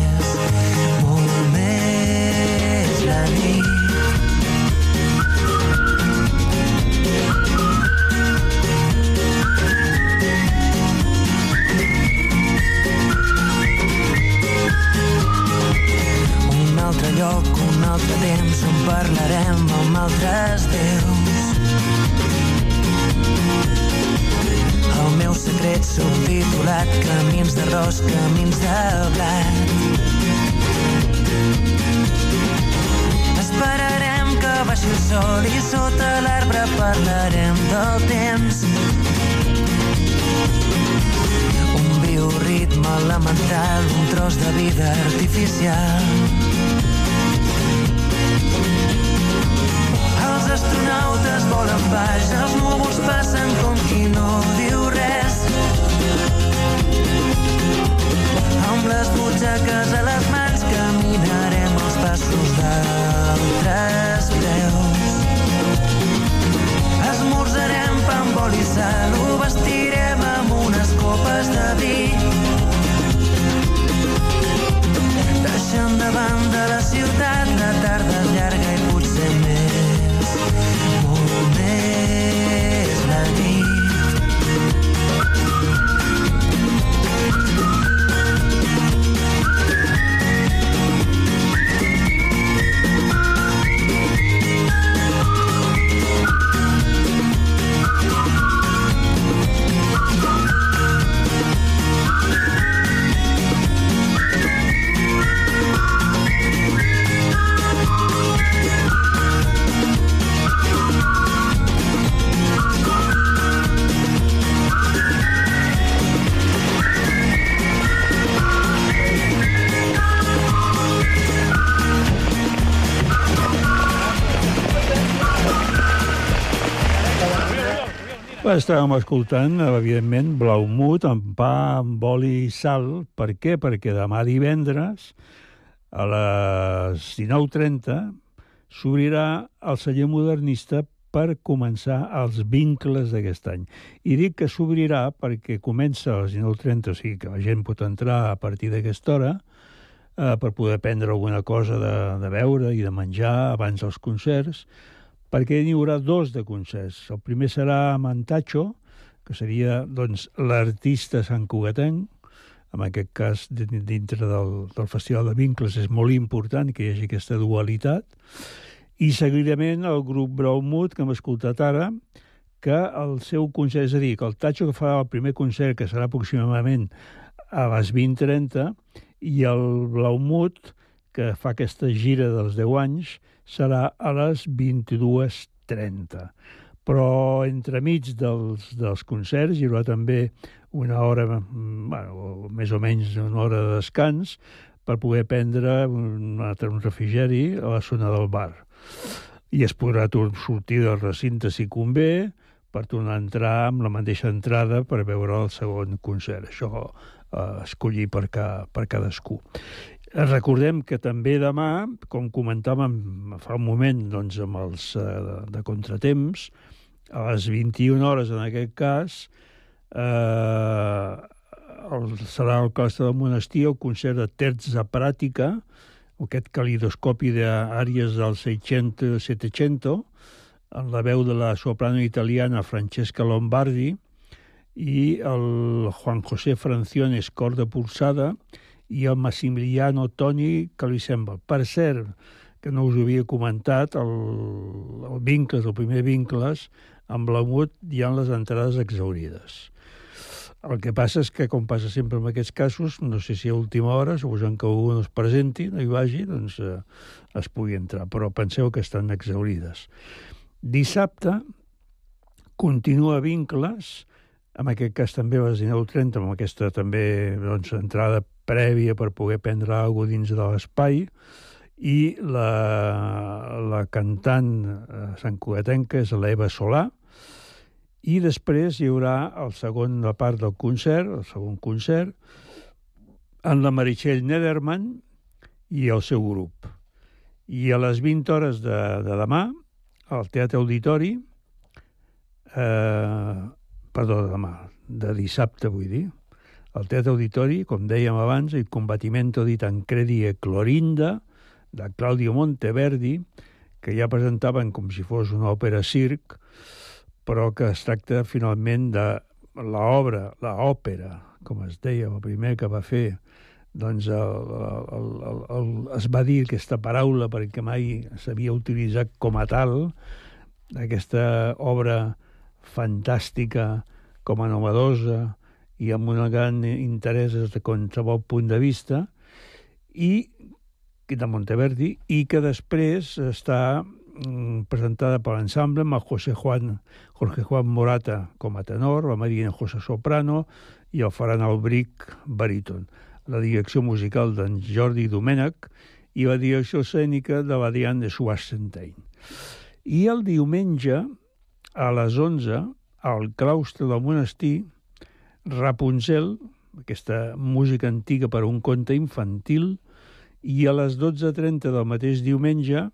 lloc, un altre temps on parlarem amb altres déus. El meu secret subtitulat Camins d'arròs, camins de blat. Esperarem que baixi el sol i sota l'arbre parlarem del temps. Un bioritme elemental, un tros de vida artificial. Estàvem escoltant, evidentment, Blaumut amb pa, amb oli i sal. Per què? Perquè demà divendres, a les 19.30, s'obrirà el celler modernista per començar els vincles d'aquest any. I dic que s'obrirà perquè comença a les 19.30, o sigui que la gent pot entrar a partir d'aquesta hora, eh, per poder prendre alguna cosa de, de beure i de menjar abans dels concerts, perquè n'hi haurà dos de concerts. El primer serà Mantacho, que seria doncs, l'artista Sant Cugatenc, en aquest cas dintre del, del Festival de Vincles és molt important que hi hagi aquesta dualitat, i seguidament el grup Braumut, que hem escoltat ara, que el seu concert, és a dir, que el Tacho que farà el primer concert, que serà aproximadament a les 20.30, i el Blaumut, que fa aquesta gira dels 10 anys, serà a les 22.30. Però entremig dels, dels concerts hi haurà també una hora, mm, bueno, més o menys una hora de descans, per poder prendre un altre un refrigeri a la zona del bar. I es podrà sortir del recinte si convé, per tornar a entrar amb la mateixa entrada per veure el segon concert. Això eh, escollir per, ca, per cadascú. Recordem que també demà, com comentàvem fa un moment doncs, amb els eh, de, de contratemps, a les 21 hores en aquest cas, eh, el, serà el claustre del monestir el concert de Terza Pràtica, aquest calidoscopi d'àrees del 600-700, en la veu de la soprano italiana Francesca Lombardi i el Juan José Franciones, cor de pulsada, i el Massimiliano Toni, que li sembla. Per cert, que no us havia comentat, el, el Vincles, el primer Vincles, amb l'Amut hi ha les entrades exaurides. El que passa és que, com passa sempre en aquests casos, no sé si a última hora, suposant que algú no es presenti, no hi vagi, doncs eh, es pugui entrar, però penseu que estan exaurides. Dissabte continua Vincles, en aquest cas també a les 19.30, amb aquesta també doncs, entrada prèvia per poder prendre alguna dins de l'espai, i la, la cantant eh, Sant Cugatenca és l'Eva Solà, i després hi haurà el segon la part del concert, el segon concert, en la Meritxell Nederman i el seu grup. I a les 20 hores de, de demà, al Teatre Auditori, eh, perdó, de demà, de dissabte vull dir, al Teatre Auditori, com dèiem abans, el Combatimento di Tancredi e Clorinda, de Claudio Monteverdi, que ja presentaven com si fos una òpera circ, però que es tracta finalment de l'obra, l'òpera, com es deia, el primer que va fer, doncs el, el, el, el, es va dir aquesta paraula perquè mai s'havia utilitzat com a tal, aquesta obra fantàstica, com a novedosa, i amb una gran interès des de qualsevol punt de vista, i de Monteverdi, i que després està mm, presentada per l'ensemble amb José Juan, Jorge Juan Morata com a tenor, la Marina José Soprano i el Ferran Albric baríton. La direcció musical d'en Jordi Domènech i la direcció escènica de la Diane de Schwarzenstein. I el diumenge, a les 11, al claustre del monestir, Rapunzel, aquesta música antiga per a un conte infantil, i a les 12.30 del mateix diumenge,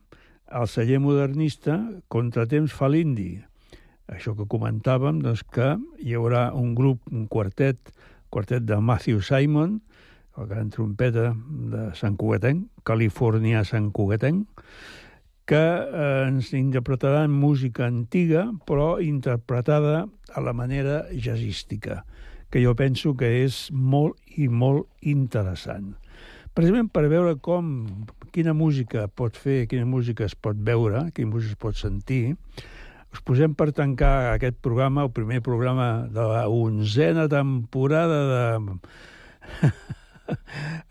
al celler modernista, Contratemps fa l'indi. Això que comentàvem, doncs que hi haurà un grup, un quartet, quartet de Matthew Simon, el gran trompeta de Sant Cugatenc, Califòrnia Sant Cugatenc, que eh, ens interpretaran música antiga, però interpretada a la manera jazzística que jo penso que és molt i molt interessant. Precisament per veure com, quina música pot fer, quina música es pot veure, quina música es pot sentir, us posem per tancar aquest programa, el primer programa de la onzena temporada de...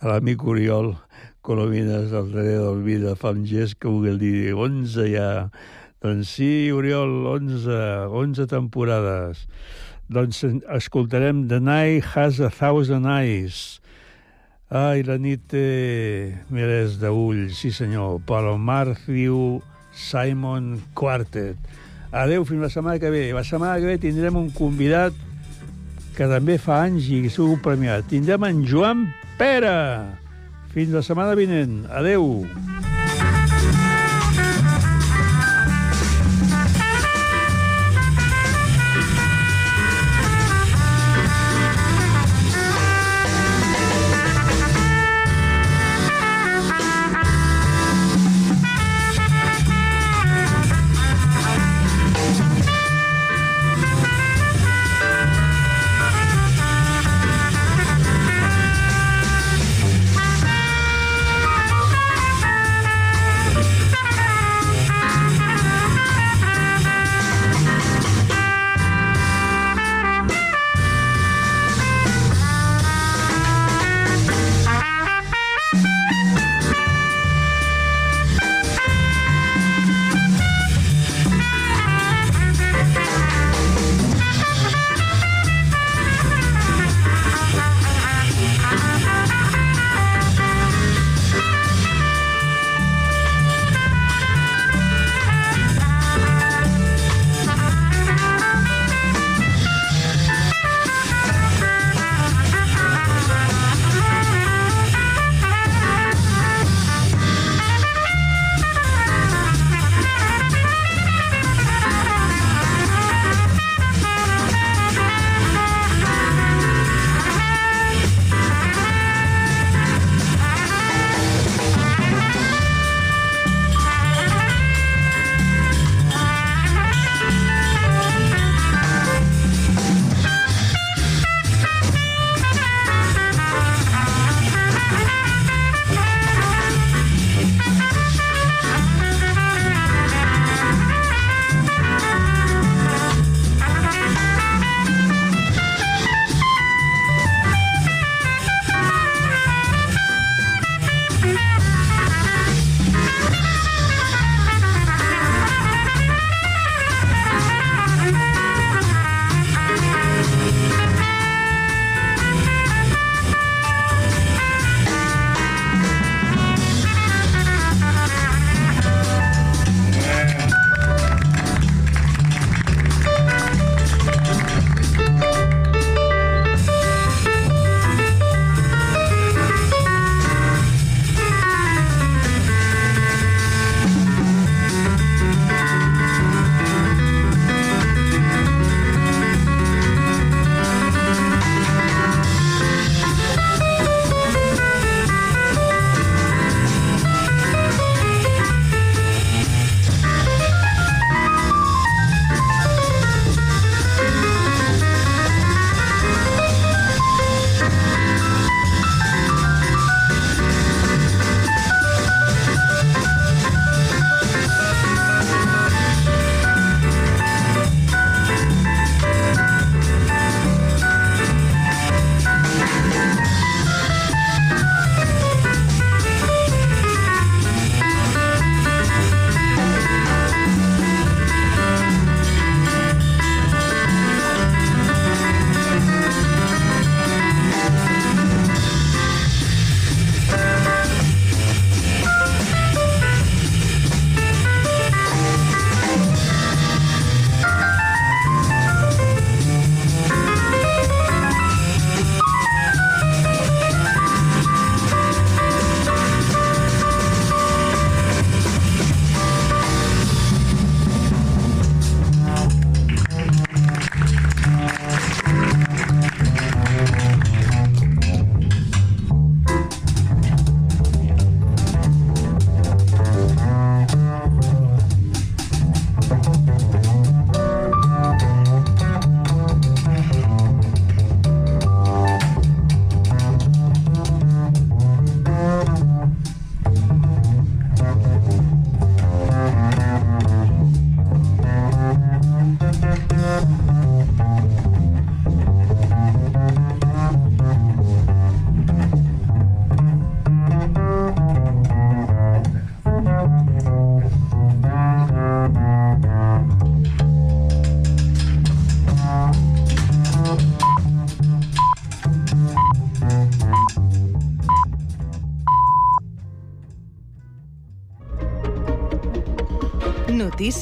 l'amic Oriol Colomines del darrer del Vida fa un gest que vulgui dir 11 ja. Doncs sí, Oriol, 11, 11 temporades. Doncs escoltarem The Night Has a Thousand Eyes. Ai, la nit té milers d'ulls, sí senyor. Al Matthew Simon Quartet. Adeu, fins la setmana que ve. La setmana que ve tindrem un convidat que també fa anys i segur premiat. Tindrem en Joan Pera. Fins la setmana vinent. Adeu. Notícies